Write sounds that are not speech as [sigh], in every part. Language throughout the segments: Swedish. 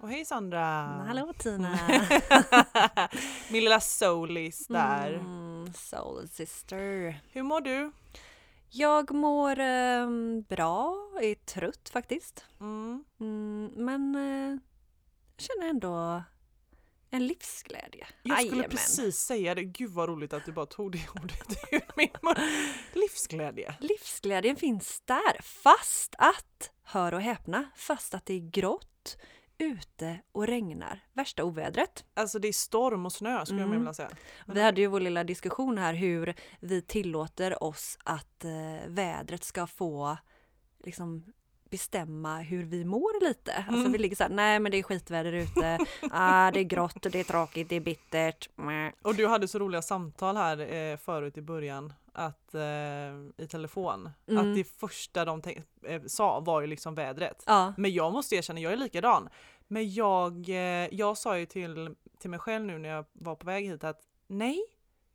Och hej Sandra! Hallå Tina! [laughs] Min lilla soulis där. Mm, soul sister. Hur mår du? Jag mår eh, bra, är trött faktiskt. Mm. Mm, men eh, känner ändå en livsglädje. Jag skulle Jajamän. precis säga det. Gud vad roligt att du bara tog det [laughs] ordet ur min mun. Livsglädje. Livsglädjen finns där, fast att, hör och häpna, fast att det är grått ute och regnar. Värsta ovädret. Alltså det är storm och snö skulle jag Mm. vilja säga. Vi hade ju vår lilla diskussion här hur vi tillåter oss att eh, vädret ska få liksom bestämma hur vi mår lite. Alltså Mm. vi ligger så här, nej men det är skitväder ute, [laughs] ah, det är grått, det är tråkigt, det är bittert. Och du hade så roliga samtal här eh, förut i början att, eh, i telefon. Mm. Att det första de eh, sa var ju liksom vädret. Ja, Men jag måste erkänna, jag är likadan. Men jag, eh, jag sa ju till, till mig själv nu när jag var på väg hit att nej,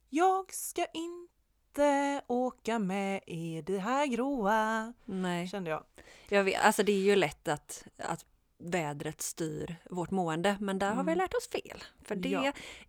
jag ska inte åka med i det här gråa. nej. Kände jag. Jag vet, alltså det är ju lätt att, att vädret styr vårt mående men där har vi Mm. lärt oss fel. För det Ja.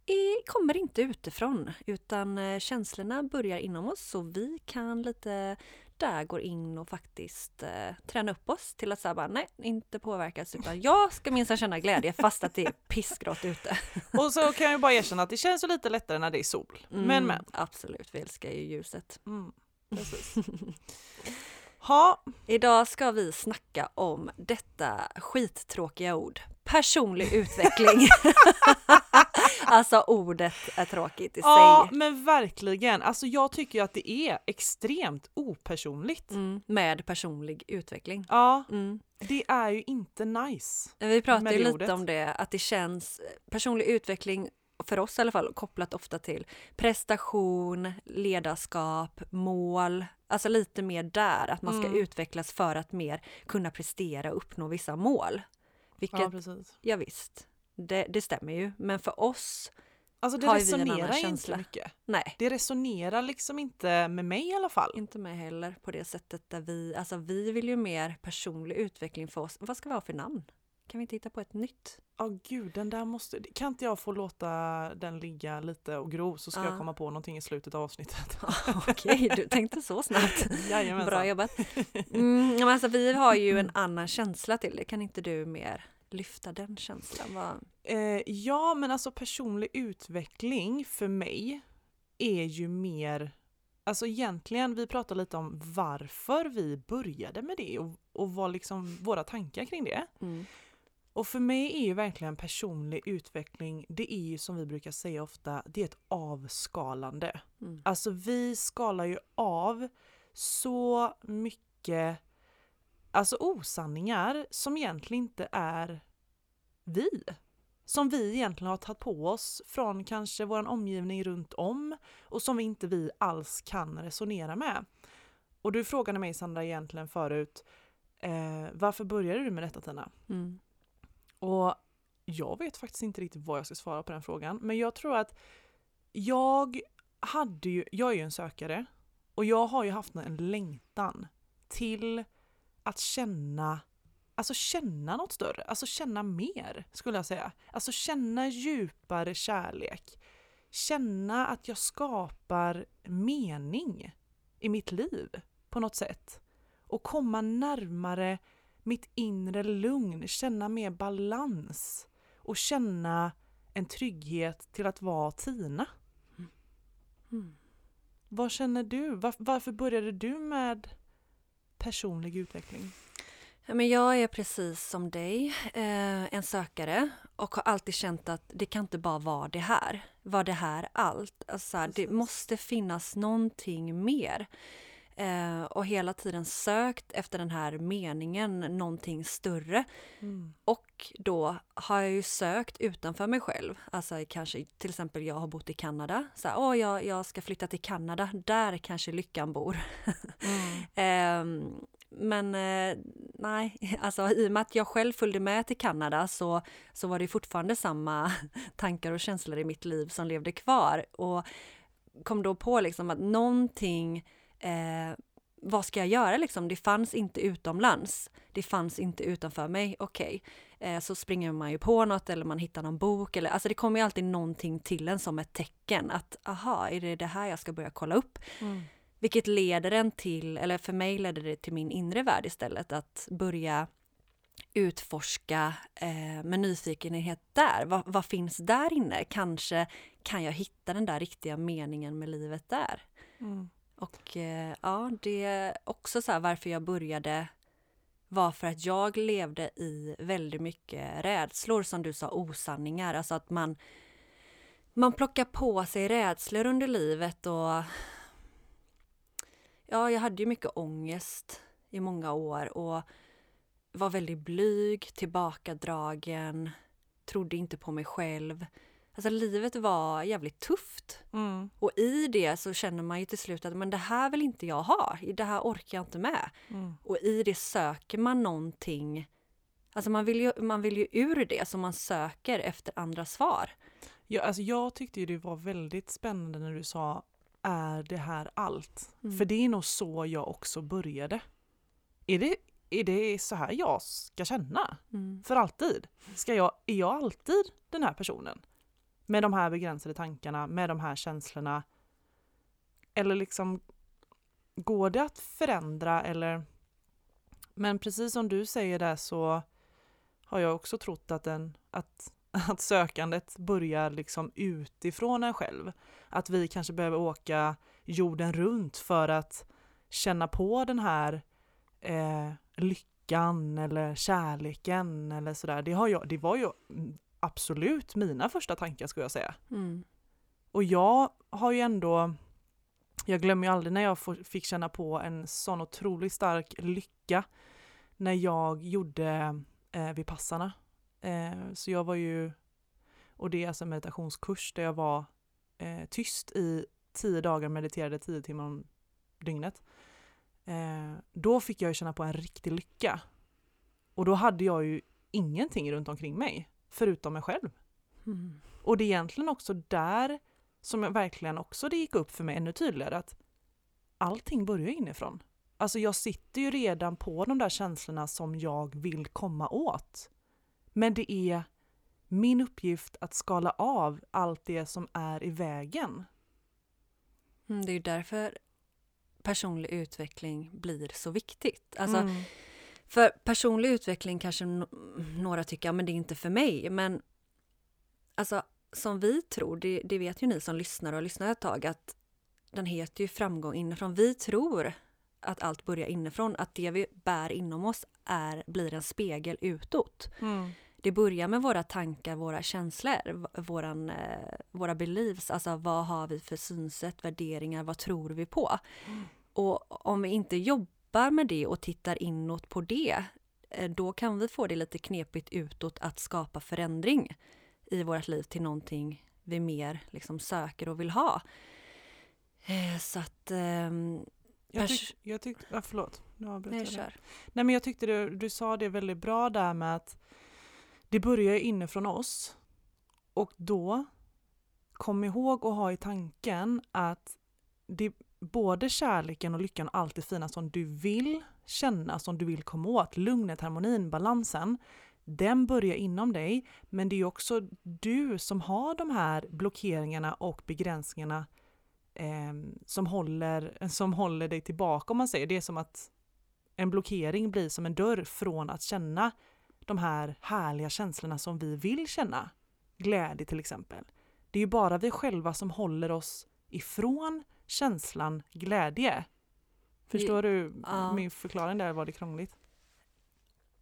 är, kommer inte utifrån utan eh, känslorna börjar inom oss så vi kan lite där går in och faktiskt eh, träna upp oss till att säga bara nej, inte påverkas utan jag ska minsann känna glädje fast att det är pissgrått ute. [laughs] Och så kan jag bara erkänna att det känns lite lättare när det är sol. Men Mm, men. Absolut, vi älskar ju ljuset. Mm. [laughs] ha, Idag ska vi snacka om detta skittråkiga ord. Personlig utveckling. [laughs] alltså ordet är tråkigt i ja sig. men verkligen. Alltså jag tycker ju att det är extremt opersonligt. Mm, med personlig utveckling. Ja, Mm. det är ju inte nice. Vi pratar Med ju lite ordet. om det, att det känns personlig utveckling för oss i alla fall kopplat ofta till prestation, ledarskap, mål. Alltså lite mer där, att man ska Mm. utvecklas för att mer kunna prestera och uppnå vissa mål. Vilket, Ja, ja, precis. visst, det, det stämmer ju. Men för oss, Alltså det Har ju vi en annan resonerar inte känsla. mycket. nej. Det resonerar liksom inte med mig i alla fall. Inte med heller på det sättet där vi, alltså vi vill ju mer personlig utveckling för oss. Vad ska vi ha för namn? Kan vi inte hitta på ett nytt? Ja gud, den där måste... Kan inte jag få låta den ligga lite och gro så ska Ja. jag komma på någonting i slutet av avsnittet. [laughs] Okej, du tänkte så snabbt. [laughs] Jajamensan. Bra jobbat. [laughs] Mm, men alltså, vi har ju en annan känsla till det. Kan inte du mer lyfta den känslan? Vad... Eh, ja, men alltså personlig utveckling för mig är ju mer... Alltså egentligen, vi pratar lite om varför vi började med det och, och vad liksom våra tankar kring det. Mm. Och för mig är ju verkligen personlig utveckling, det är ju som vi brukar säga ofta, det är ett avskalande. Mm. Alltså vi skalar ju av så mycket alltså osanningar som egentligen inte är vi. Som vi egentligen har tagit på oss från kanske vår omgivning runt om och som vi inte vi alls kan resonera med. Och du frågade mig Sandra egentligen förut, eh, varför började du med detta Tina? Mm. Och jag vet faktiskt inte riktigt vad jag ska svara på den frågan. Men jag tror att jag hade ju, jag är ju en sökare och jag har ju haft en längtan till att känna, alltså känna något större, alltså känna mer skulle jag säga. Alltså känna djupare kärlek. Känna att jag skapar mening i mitt liv på något sätt. Och komma närmare mitt inre lugn, känna mer balans och känna en trygghet till att vara Tina. Mm. Vad känner du? Var, varför började du med personlig utveckling? Ja, men jag är precis som dig, eh, en sökare och har alltid känt att det kan inte bara vara det här. Var det här allt? Alltså, det måste finnas någonting mer. Eh, och hela tiden sökt efter den här meningen, någonting större. Mm. Och då har jag ju sökt utanför mig själv. Alltså kanske till exempel jag har bott i Kanada. Så här, åh, jag, jag ska flytta till Kanada, där kanske lyckan bor. [laughs] Mm. Ehm, men eh, nej, [laughs] alltså i och med att jag själv följde med till Kanada så, så var det fortfarande samma [laughs] tankar och känslor i mitt liv som levde kvar. Och kom då på liksom att någonting, eh, vad ska jag göra liksom? Det fanns inte utomlands. Det fanns inte utanför mig. Okej, eh, så springer man ju på något eller man hittar någon bok eller alltså det kommer ju alltid någonting till en som ett tecken att aha, är det det här jag ska börja kolla upp? Mm. Vilket leder en till, eller för mig ledde det till min inre värld istället, att börja utforska eh, med nyfikenhet där. Vad, vad finns där inne? Kanske kan jag hitta den där riktiga meningen med livet där? Mm. Och eh, ja, det är också så här varför jag började var för att jag levde i väldigt mycket rädslor, som du sa, osanningar. Alltså att man, man plockar på sig rädslor under livet och ja, jag hade ju mycket ångest i många år och var väldigt blyg, tillbakadragen, trodde inte på mig själv. Alltså livet var jävligt tufft. Mm. Och i det så känner man ju till slut att men det här vill inte jag ha, det här orkar jag inte med. Mm. Och i det söker man någonting, alltså man vill ju, man vill ju ur det så man söker efter andra svar. Ja, alltså jag tyckte ju det var väldigt spännande när du sa är det här allt? Mm. För det är nog så jag också började. Är det, är det så här jag ska känna? Mm. För alltid? Ska jag, är jag alltid den här personen? Med de här begränsade tankarna, med de här känslorna? Eller liksom, går det att förändra eller? Men precis som du säger där så har jag också trott att, den, att, [laughs] att sökandet börjar liksom utifrån en själv. Att vi kanske behöver åka jorden runt för att känna på den här eh, lyckan eller kärleken eller sådär. Det, har jag, det var ju absolut mina första tankar skulle jag säga. Mm. Och jag har ju ändå, jag glömmer ju aldrig när jag fick känna på en sån otroligt stark lycka när jag gjorde eh, Vipassana. Eh, så jag var ju, och det är alltså en meditationskurs där jag var eh, tyst i tio dagar, mediterade tio timmar om dygnet. Eh, då fick jag ju känna på en riktig lycka. Och då hade jag ju ingenting runt omkring mig, förutom mig själv. Mm. Och det är egentligen också där som jag verkligen också det gick upp för mig ännu tydligare att allting börjar inifrån. Alltså jag sitter ju redan på de där känslorna som jag vill komma åt. Men det är min uppgift att skala av allt det som är i vägen. Mm, Det är ju därför personlig utveckling blir så viktigt. Alltså, Mm. För personlig utveckling kanske några tycker, ja men det är inte för mig, men alltså som vi tror, det, det vet ju ni som lyssnar och har lyssnat ett tag, att den heter ju framgång inifrån. Vi tror att allt börjar inifrån, att det vi bär inom oss är, blir en spegel utåt. Mm. Det börjar med våra tankar, våra känslor, våran, eh, våra beliefs, alltså vad har vi för synsätt, värderingar, vad tror vi på? Mm. Och om vi inte jobbar med det och tittar inåt på det, eh, då kan vi få det lite knepigt utåt att skapa förändring i vårt liv till någonting vi mer liksom söker och vill ha. Eh, Så att... ehm, Jag, tyck, jag tyckte, ja, förlåt, nu avbröt Nej, jag kör. Nej men jag tyckte du, du sa det väldigt bra där med att det börjar inifrån oss och då kom ihåg och ha i tanken att det, både kärleken och lyckan och allt det fina som du vill känna, som du vill komma åt, lugnet, harmonin, balansen, den börjar inom dig, men det är också du som har de här blockeringarna och begränsningarna eh, som, håller, [laughs] som håller dig tillbaka om man säger. Det är som att en blockering blir som en dörr från att känna de här härliga känslorna som vi vill känna. Glädje till exempel. Det är ju bara vi själva som håller oss ifrån känslan glädje. Förstår du ja. min förklaring där? Var det krångligt?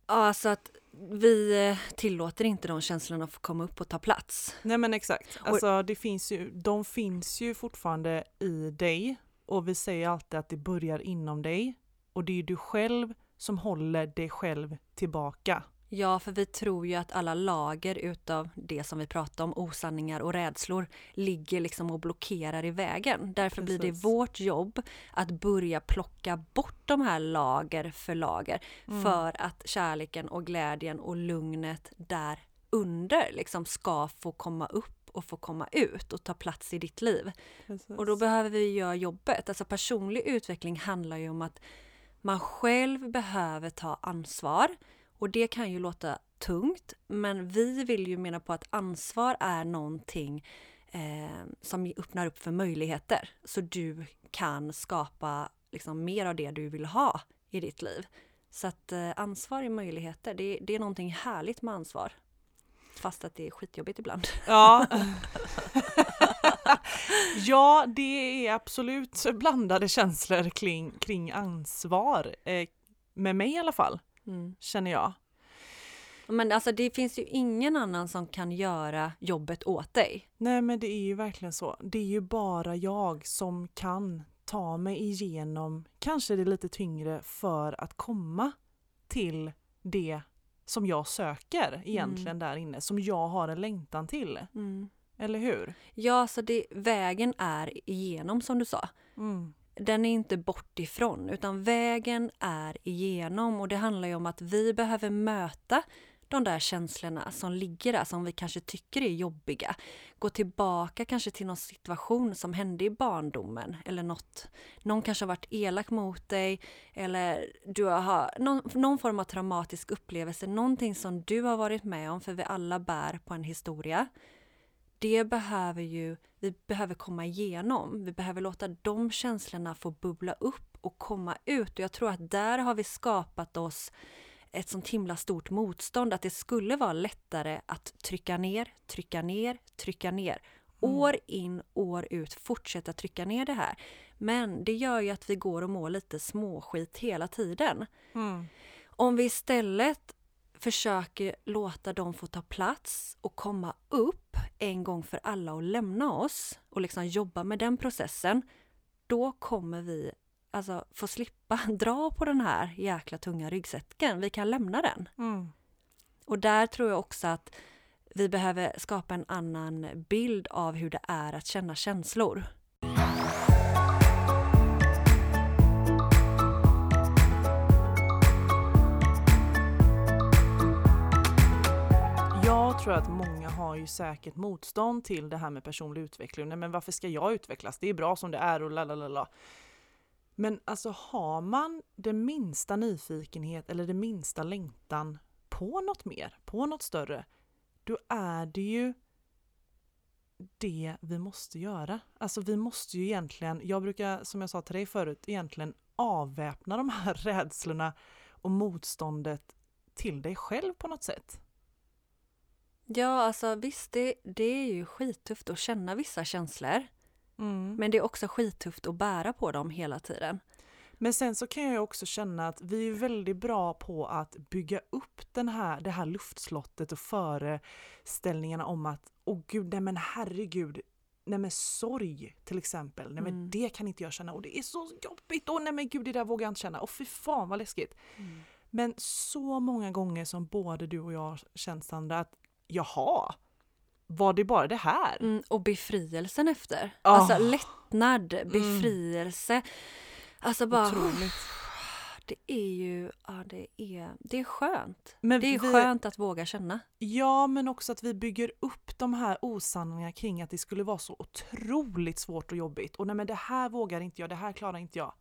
Ja, så att vi eh, tillåter inte de känslorna att få komma upp och ta plats. Nej men exakt. Alltså det finns ju, de finns ju fortfarande i dig Och vi säger alltid att det börjar inom dig och det är du själv som håller dig själv tillbaka. Ja, för vi tror ju att alla lager utav det som vi pratar om, osanningar och rädslor, ligger liksom och blockerar i vägen. Därför Precis. blir det vårt jobb att börja plocka bort de här lager för lager mm. för att kärleken och glädjen och lugnet där under liksom ska få komma upp och få komma ut och ta plats i ditt liv. Precis. Och då behöver vi göra jobbet. Alltså personlig utveckling handlar ju om att man själv behöver ta ansvar och det kan ju låta tungt, men vi vill ju mena på att ansvar är någonting eh, som öppnar upp för möjligheter. Så du kan skapa liksom mer av det du vill ha i ditt liv. Så att eh, ansvar är möjligheter. Det, det är någonting härligt med ansvar. Fast att det är skitjobbigt ibland. Ja. [laughs] ja, det är absolut blandade känslor kring, kring ansvar. Eh, med mig i alla fall mm. känner jag. Men alltså det finns ju ingen annan som kan göra jobbet åt dig. Nej men det är ju verkligen så. Det är ju bara jag som kan ta mig igenom kanske det lite tyngre för att komma till det som jag söker egentligen mm. där inne, som jag har en längtan till. Mm. Eller hur? Ja, så det, vägen är igenom som du sa. Mm den är inte bortifrån, utan vägen är igenom och det handlar ju om att vi behöver möta de där känslorna som ligger där som vi kanske tycker är jobbiga. Gå tillbaka kanske till någon situation som hände i barndomen eller något. Någon kanske har varit elak mot dig eller du har någon, någon form av traumatisk upplevelse, någonting som du har varit med om för vi alla bär på en historia det behöver ju vi behöver komma igenom. Vi behöver låta de känslorna få bubbla upp och komma ut. Och jag tror att där har vi skapat oss ett sånt himla stort motstånd att det skulle vara lättare att trycka ner, trycka ner, trycka ner. Mm. År in, år ut fortsätta trycka ner det här. Men det gör ju att vi går och mår lite småskit hela tiden. Mm. Om vi istället försöker låta dem få ta plats och komma upp en gång för alla och lämna oss och liksom jobba med den processen, då kommer vi alltså få slippa [laughs] dra på den här jäkla tunga ryggsäcken. Vi kan lämna den. Mm. Och där tror jag också att vi behöver skapa en annan bild av hur det är att känna känslor. Jag tror att många har ju säkert motstånd till det här med personlig utveckling. Nej, men varför ska jag utvecklas? Det är bra som det är och la men alltså har man den minsta nyfikenhet eller den minsta längtan på något mer, på något större, då är det ju det vi måste göra. Alltså vi måste ju egentligen, jag brukar som jag sa till dig förut, egentligen avväpna de här [laughs] rädslorna och motståndet till dig själv på något sätt. Ja, alltså visst, det, det är ju skittufft att känna vissa känslor. Mm. Men det är också skittufft att bära på dem hela tiden. Men sen så kan jag också känna att vi är väldigt bra på att bygga upp den här, det här luftslottet och föreställningarna om att åh gud, nej men herregud, nej men sorg till exempel, nej men mm. det kan inte jag känna och det är så jobbigt och nej men gud det där vågar jag inte känna och fy fan vad läskigt. Mm. Men så många gånger som både du och jag har känt Sandra att jaha, var det bara det här? Mm, och befrielsen efter. Oh. Alltså lättnad, mm. befrielse. Mm. Alltså bara... Otroligt. [sighs] Det är ju, ja det är, det är skönt. Men det är vi, skönt att våga känna. Ja, men också att vi bygger upp de här osanningarna kring att det skulle vara så otroligt svårt och jobbigt. Och nej men det här vågar inte jag, det här klarar inte jag.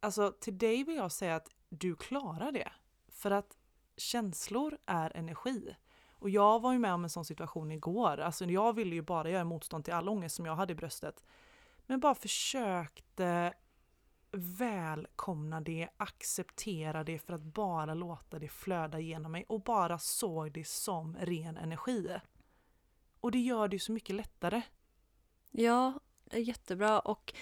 Alltså till dig vill jag säga att du klarar det. För att känslor är energi. Och jag var ju med om en sån situation igår. Alltså jag ville ju bara göra motstånd till all ångest som jag hade i bröstet. Men bara försökte välkomna det, acceptera det för att bara låta det flöda genom mig och bara såg det som ren energi. Och det gör det ju så mycket lättare. Ja, jättebra och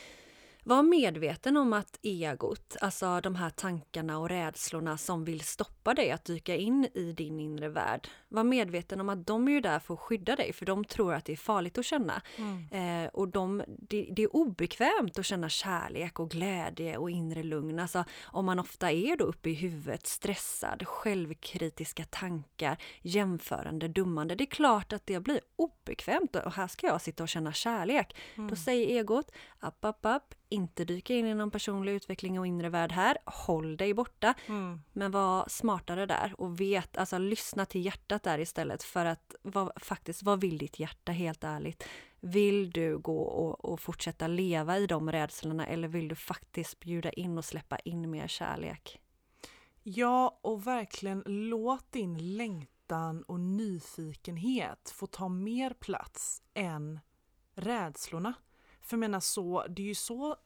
var medveten om att egot, alltså de här tankarna och rädslorna som vill stoppa dig att dyka in i din inre värld, var medveten om att de är ju där för att skydda dig för de tror att det är farligt att känna. Mm. Eh, och de, det, det är obekvämt att känna kärlek och glädje och inre lugn. Alltså om man ofta är då uppe i huvudet, stressad, självkritiska tankar, jämförande, dummande. Det är klart att det blir obekvämt och här ska jag sitta och känna kärlek. Mm. Då säger egot, app, app, app, inte dyka in i någon personlig utveckling och inre värld här. Håll dig borta. Mm. Men var smartare där och vet, alltså lyssna till hjärtat där istället för att vad, faktiskt, vad vill ditt hjärta helt ärligt? Vill du gå och, och fortsätta leva i de rädslorna eller vill du faktiskt bjuda in och släppa in mer kärlek? Ja, och verkligen låt din längtan och nyfikenhet få ta mer plats än rädslorna. För jag menar så, det är ju så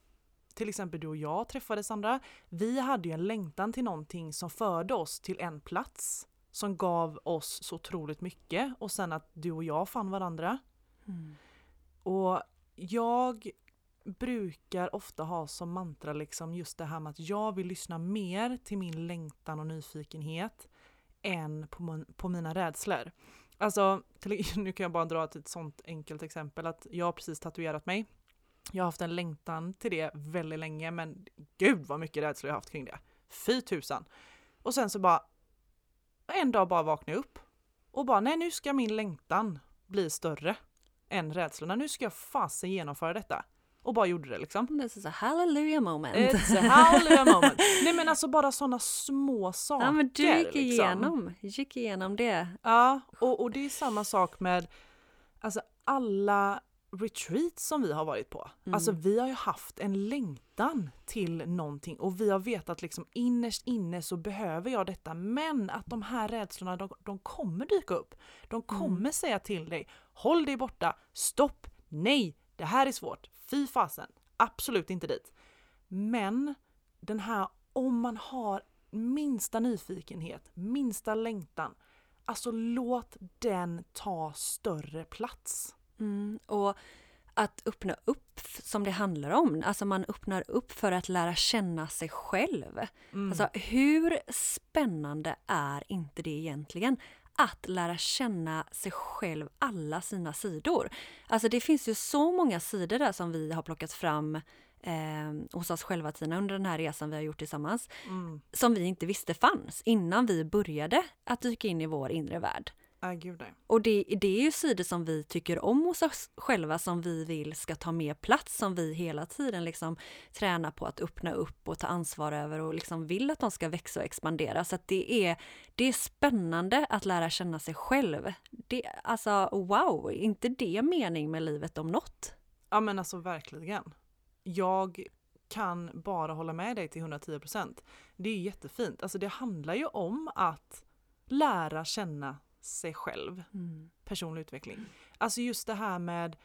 till exempel du och jag träffades Sandra. Vi hade ju en längtan till någonting som förde oss till en plats som gav oss så otroligt mycket och sen att du och jag fann varandra. Och jag brukar ofta ha som mantra liksom just det här med att jag vill lyssna mer till min längtan och nyfikenhet än på, min, på mina rädslor. Alltså, till, [laughs] nu kan jag bara dra ett, sånt enkelt exempel att jag har precis tatuerat mig. Jag har haft en längtan till det väldigt länge men gud vad mycket rädsla jag har haft kring det. Fy tusan! Och sen så bara en dag bara vaknade jag upp och bara nej nu ska min längtan bli större än rädslorna. Nu ska jag fasen genomföra detta. Och bara gjorde det liksom. This is a hallelujah moment. It's a [laughs] hallelujah moment. Nej men alltså bara sådana små saker. ja men du gick liksom. igenom, gick igenom det. Ja, och, och det är samma sak med alltså alla retreats som vi har varit på. Mm. Alltså vi har ju haft en längtan till någonting och vi har vetat liksom innerst inne så behöver jag detta men att de här rädslorna de, de kommer dyka upp. De kommer säga till dig håll dig borta, stopp, nej, det här är svårt, fy fasen, absolut inte dit. Men den här, om man har minsta nyfikenhet, minsta längtan, alltså låt den ta större plats. Mm, och att öppna upp som det handlar om, alltså man öppnar upp för att lära känna sig själv. Mm. Alltså hur spännande är inte det egentligen? Att lära känna sig själv, alla sina sidor. Alltså det finns ju så många sidor där som vi har plockat fram eh, hos oss själva Tina under den här resan vi har gjort tillsammans. Mm. Som vi inte visste fanns innan vi började att dyka in i vår inre värld. Äh, gud. Och det, det är ju sidor som vi tycker om hos oss själva som vi vill ska ta mer plats, som vi hela tiden liksom tränar på att öppna upp och ta ansvar över och liksom vill att de ska växa och expandera. Så det är, det är spännande att lära känna sig själv. Det, alltså wow, är inte det mening med livet om något? Ja men alltså verkligen. Jag kan bara hålla med dig till 110%. Det är jättefint. Alltså det handlar ju om att lära känna sig själv. Personlig utveckling. Alltså just det här med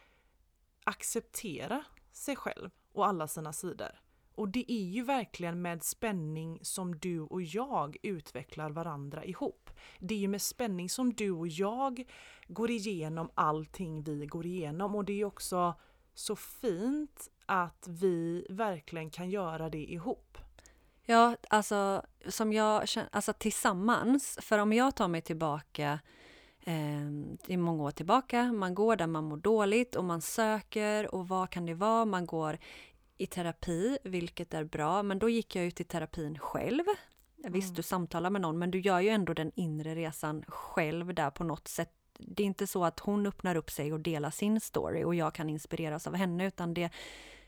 acceptera sig själv och alla sina sidor. Och det är ju verkligen med spänning som du och jag utvecklar varandra ihop. Det är ju med spänning som du och jag går igenom allting vi går igenom och det är också så fint att vi verkligen kan göra det ihop. Ja, alltså som jag känner, alltså tillsammans. För om jag tar mig tillbaka eh, i många år tillbaka, man går där man mår dåligt och man söker och vad kan det vara? Man går i terapi, vilket är bra, men då gick jag ut i terapin själv. Visst, du samtalar med någon, men du gör ju ändå den inre resan själv där på något sätt. Det är inte så att hon öppnar upp sig och delar sin story och jag kan inspireras av henne, utan det,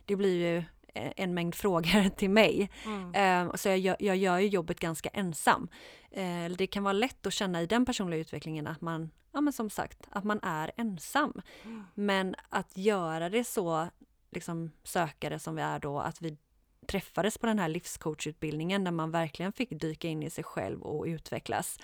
det blir ju en mängd frågor [laughs] till mig. Eh, så jag, jag gör ju jobbet ganska ensam. Eh, det kan vara lätt att känna i den personliga utvecklingen att man, ja men som sagt, att man är ensam. Men att göra det så, liksom sökare som vi är då, att vi träffades på den här livscoachutbildningen där man verkligen fick dyka in i sig själv och utvecklas.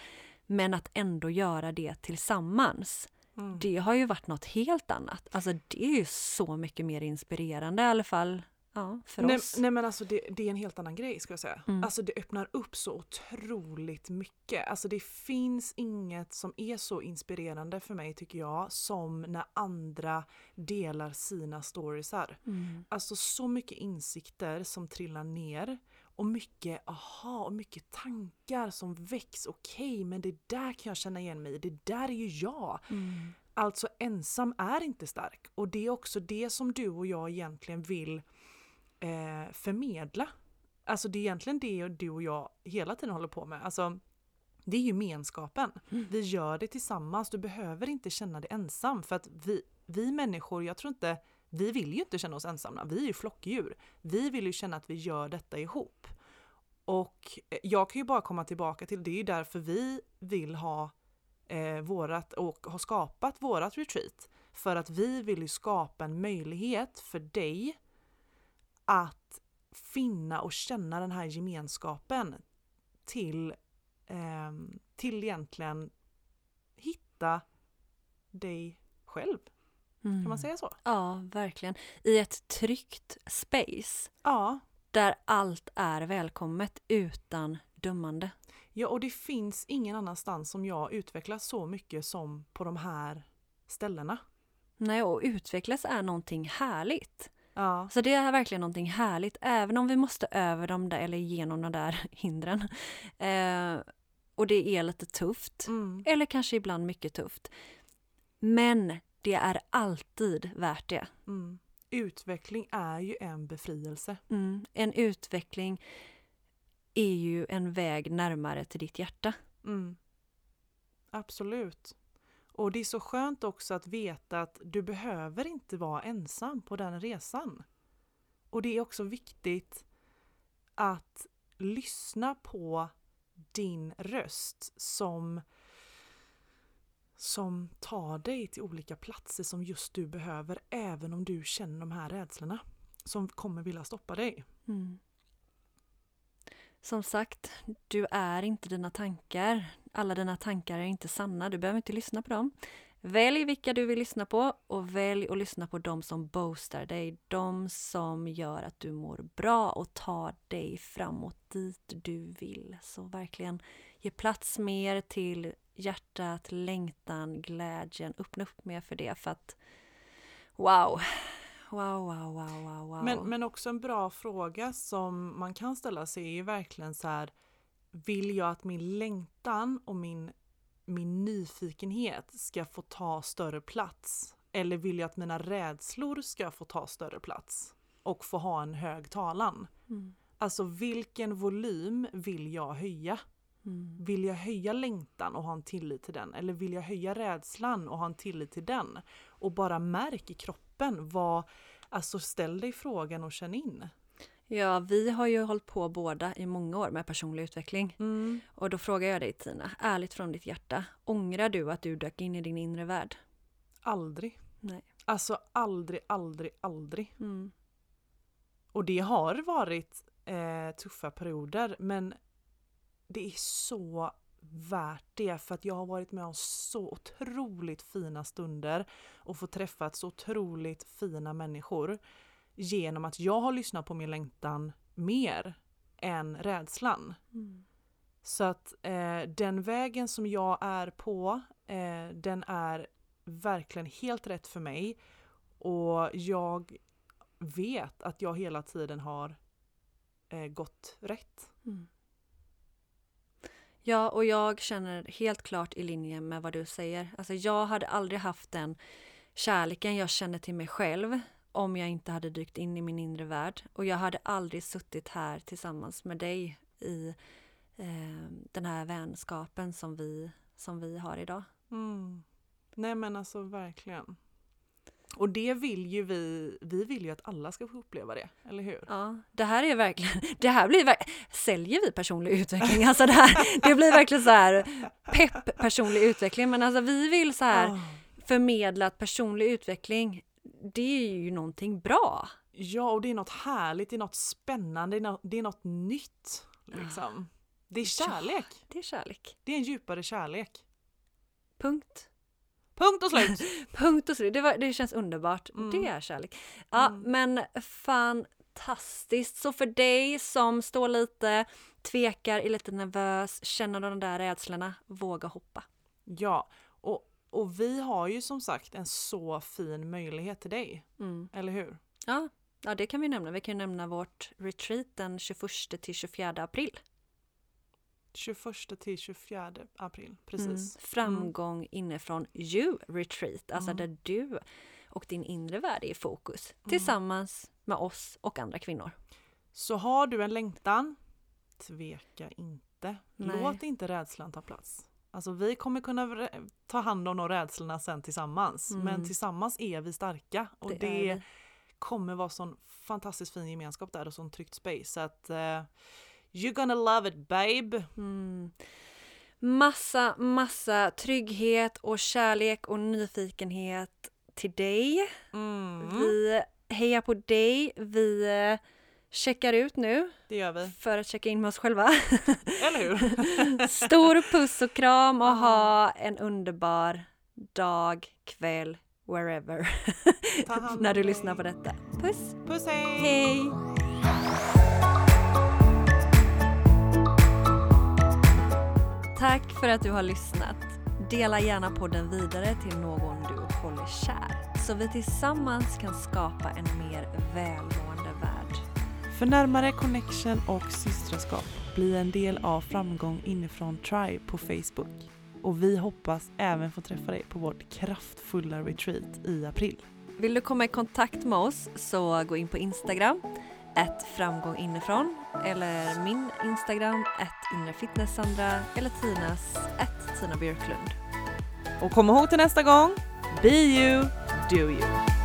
Men att ändå göra det tillsammans. Mm. Det har ju varit något helt annat. Alltså det är ju så mycket mer inspirerande i alla fall ja, för nej, oss. nej men alltså det, det är en helt annan grej ska jag säga. Mm. Alltså det öppnar upp så otroligt mycket. Alltså det finns inget som är så inspirerande för mig tycker jag som när andra delar sina storiesar. Mm. Alltså så mycket insikter som trillar ner och mycket aha och mycket tankar som väcks. Okej, men det där kan jag känna igen mig i. Det där är ju jag. Mm. Alltså ensam är inte stark. Och det är också det som du och jag egentligen vill eh, förmedla. Alltså det är egentligen det du och jag hela tiden håller på med. Alltså det är gemenskapen. Mm. Vi gör det tillsammans. Du behöver inte känna dig ensam för att vi, vi människor, jag tror inte, vi vill ju inte känna oss ensamma. Vi är ju flockdjur. Vi vill ju känna att vi gör detta ihop. Och eh, jag kan ju bara komma tillbaka till det är ju därför vi vill ha eh, vårat och har skapat vårat retreat. För att vi vill ju skapa en möjlighet för dig att finna och känna den här gemenskapen till, eh, till egentligen hitta dig själv. Kan man Mm. säga så? Ja, verkligen. I ett tryggt space Ja. där allt är välkommet utan dömande. Ja, och det finns ingen annanstans som jag utvecklas så mycket som på de här ställena. Nej, och utvecklas är någonting härligt. Ja. Så det är verkligen någonting härligt, även om vi måste över dem där, eller igenom de där [laughs] hindren. Eh, och det är lite tufft, Mm. eller kanske ibland mycket tufft. Men det är alltid värt det. Mm. Utveckling är ju en befrielse. Mm. En utveckling är ju en väg närmare till ditt hjärta. Mm. Absolut. Och det är så skönt också att veta att du behöver inte vara ensam på den resan. Och det är också viktigt att lyssna på din röst som, som tar dig till olika platser som just du behöver även om du känner de här rädslorna som kommer vilja stoppa dig. Mm. Som sagt, du är inte dina tankar. Alla dina tankar är inte sanna. Du behöver inte lyssna på dem. Välj vilka du vill lyssna på och välj att lyssna på dem som boostar dig. De som gör att du mår bra och tar dig framåt dit du vill. Så verkligen ge plats mer till hjärtat, längtan, glädjen. Öppna upp mer för det för att wow, wow, wow, wow, wow, wow. Men, men också en bra fråga som man kan ställa sig är ju verkligen så här Vill jag att min längtan och min, min nyfikenhet ska få ta större plats? Eller vill jag att mina rädslor ska få ta större plats? Och få ha en hög talan? Mm. Alltså vilken volym vill jag höja? Mm. Vill jag höja längtan och ha en tillit till den? Eller vill jag höja rädslan och ha en tillit till den? Och bara märk i kroppen vad, alltså ställ dig frågan och känn in. Ja, vi har ju hållit på båda i många år med personlig utveckling. Mm. Och då frågar jag dig Tina, ärligt från ditt hjärta, ångrar du att du dök in i din inre värld? Aldrig. Nej. Alltså aldrig, aldrig, aldrig. Mm. Och det har varit eh, tuffa perioder men det är så värt det för att jag har varit med om så otroligt fina stunder och fått träffa så otroligt fina människor genom att jag har lyssnat på min längtan mer än rädslan. Mm. Så att eh, den vägen som jag är på, eh, den är verkligen helt rätt för mig. Och jag vet att jag hela tiden har eh, gått rätt. Mm. Ja, och jag känner helt klart i linje med vad du säger. Alltså jag hade aldrig haft den kärleken jag känner till mig själv om jag inte hade dykt in i min inre värld. Och jag hade aldrig suttit här tillsammans med dig i eh, den här vänskapen som vi, som vi har idag. Mm. Nej men alltså verkligen. Och det vill ju vi, vi vill ju att alla ska få uppleva det, eller hur? Ja, det här är verkligen, [laughs] det här blir verkligen, säljer vi personlig utveckling? Alltså det här, [laughs] det blir verkligen så här pepp personlig utveckling, men alltså vi vill så här Ah. förmedla att personlig utveckling, det är ju någonting bra. Ja, och det är något härligt, det är något spännande, det är något, det är något nytt. Liksom. Det är kärlek. Det är kärlek. Det är en djupare kärlek. Punkt. Punkt och slut! [laughs] Punkt och slut. Det, var, det känns underbart. Mm. Det är kärlek. Ja, Mm. men fantastiskt. Så för dig som står lite, tvekar, är lite nervös, känner de där rädslorna, våga hoppa. Ja, och, och vi har ju som sagt en så fin möjlighet till dig. Mm. Eller hur? Ja, Ja, det kan vi nämna. Vi kan nämna vårt retreat den 21 till 24 april. 21 till 24 april, Mm. precis. Framgång inifrån you retreat, alltså Mm. där du och din inre värld är i fokus Mm. tillsammans med oss och andra kvinnor. Så har du en längtan, tveka inte. Nej. Låt inte rädslan ta plats. Alltså vi kommer kunna ta hand om de rädslorna sen tillsammans. Mm. Men tillsammans är vi starka. Och Det det, kommer vara sån fantastiskt fin gemenskap där och sån tryggt space. Så att eh, you're gonna love it babe. Mm. Massa, massa trygghet och kärlek och nyfikenhet till dig. Mm. Vi hejar på dig. Vi eh, checkar ut nu Det gör vi. för att checka in med oss själva. [laughs] Eller hur? [laughs] Stor puss och kram och ha en underbar dag, kväll, wherever. [laughs] När du lyssnar på detta. Puss! Puss hej! Hej! Tack för att du har lyssnat. Dela gärna podden vidare till någon du håller kär så vi tillsammans kan skapa en mer välmående värld. För närmare connection och systraskap, bli en del av Framgång inifrån Tribe på Facebook. Och vi hoppas även få träffa dig på vårt kraftfulla retreat i april. Vill du komma i kontakt med oss så gå in på Instagram, ett framgång inifrån eller min Instagram, ett inrefitnesssandra eller Tinas, ett Tina Björklund. Och kom ihåg till nästa gång, be you, do you.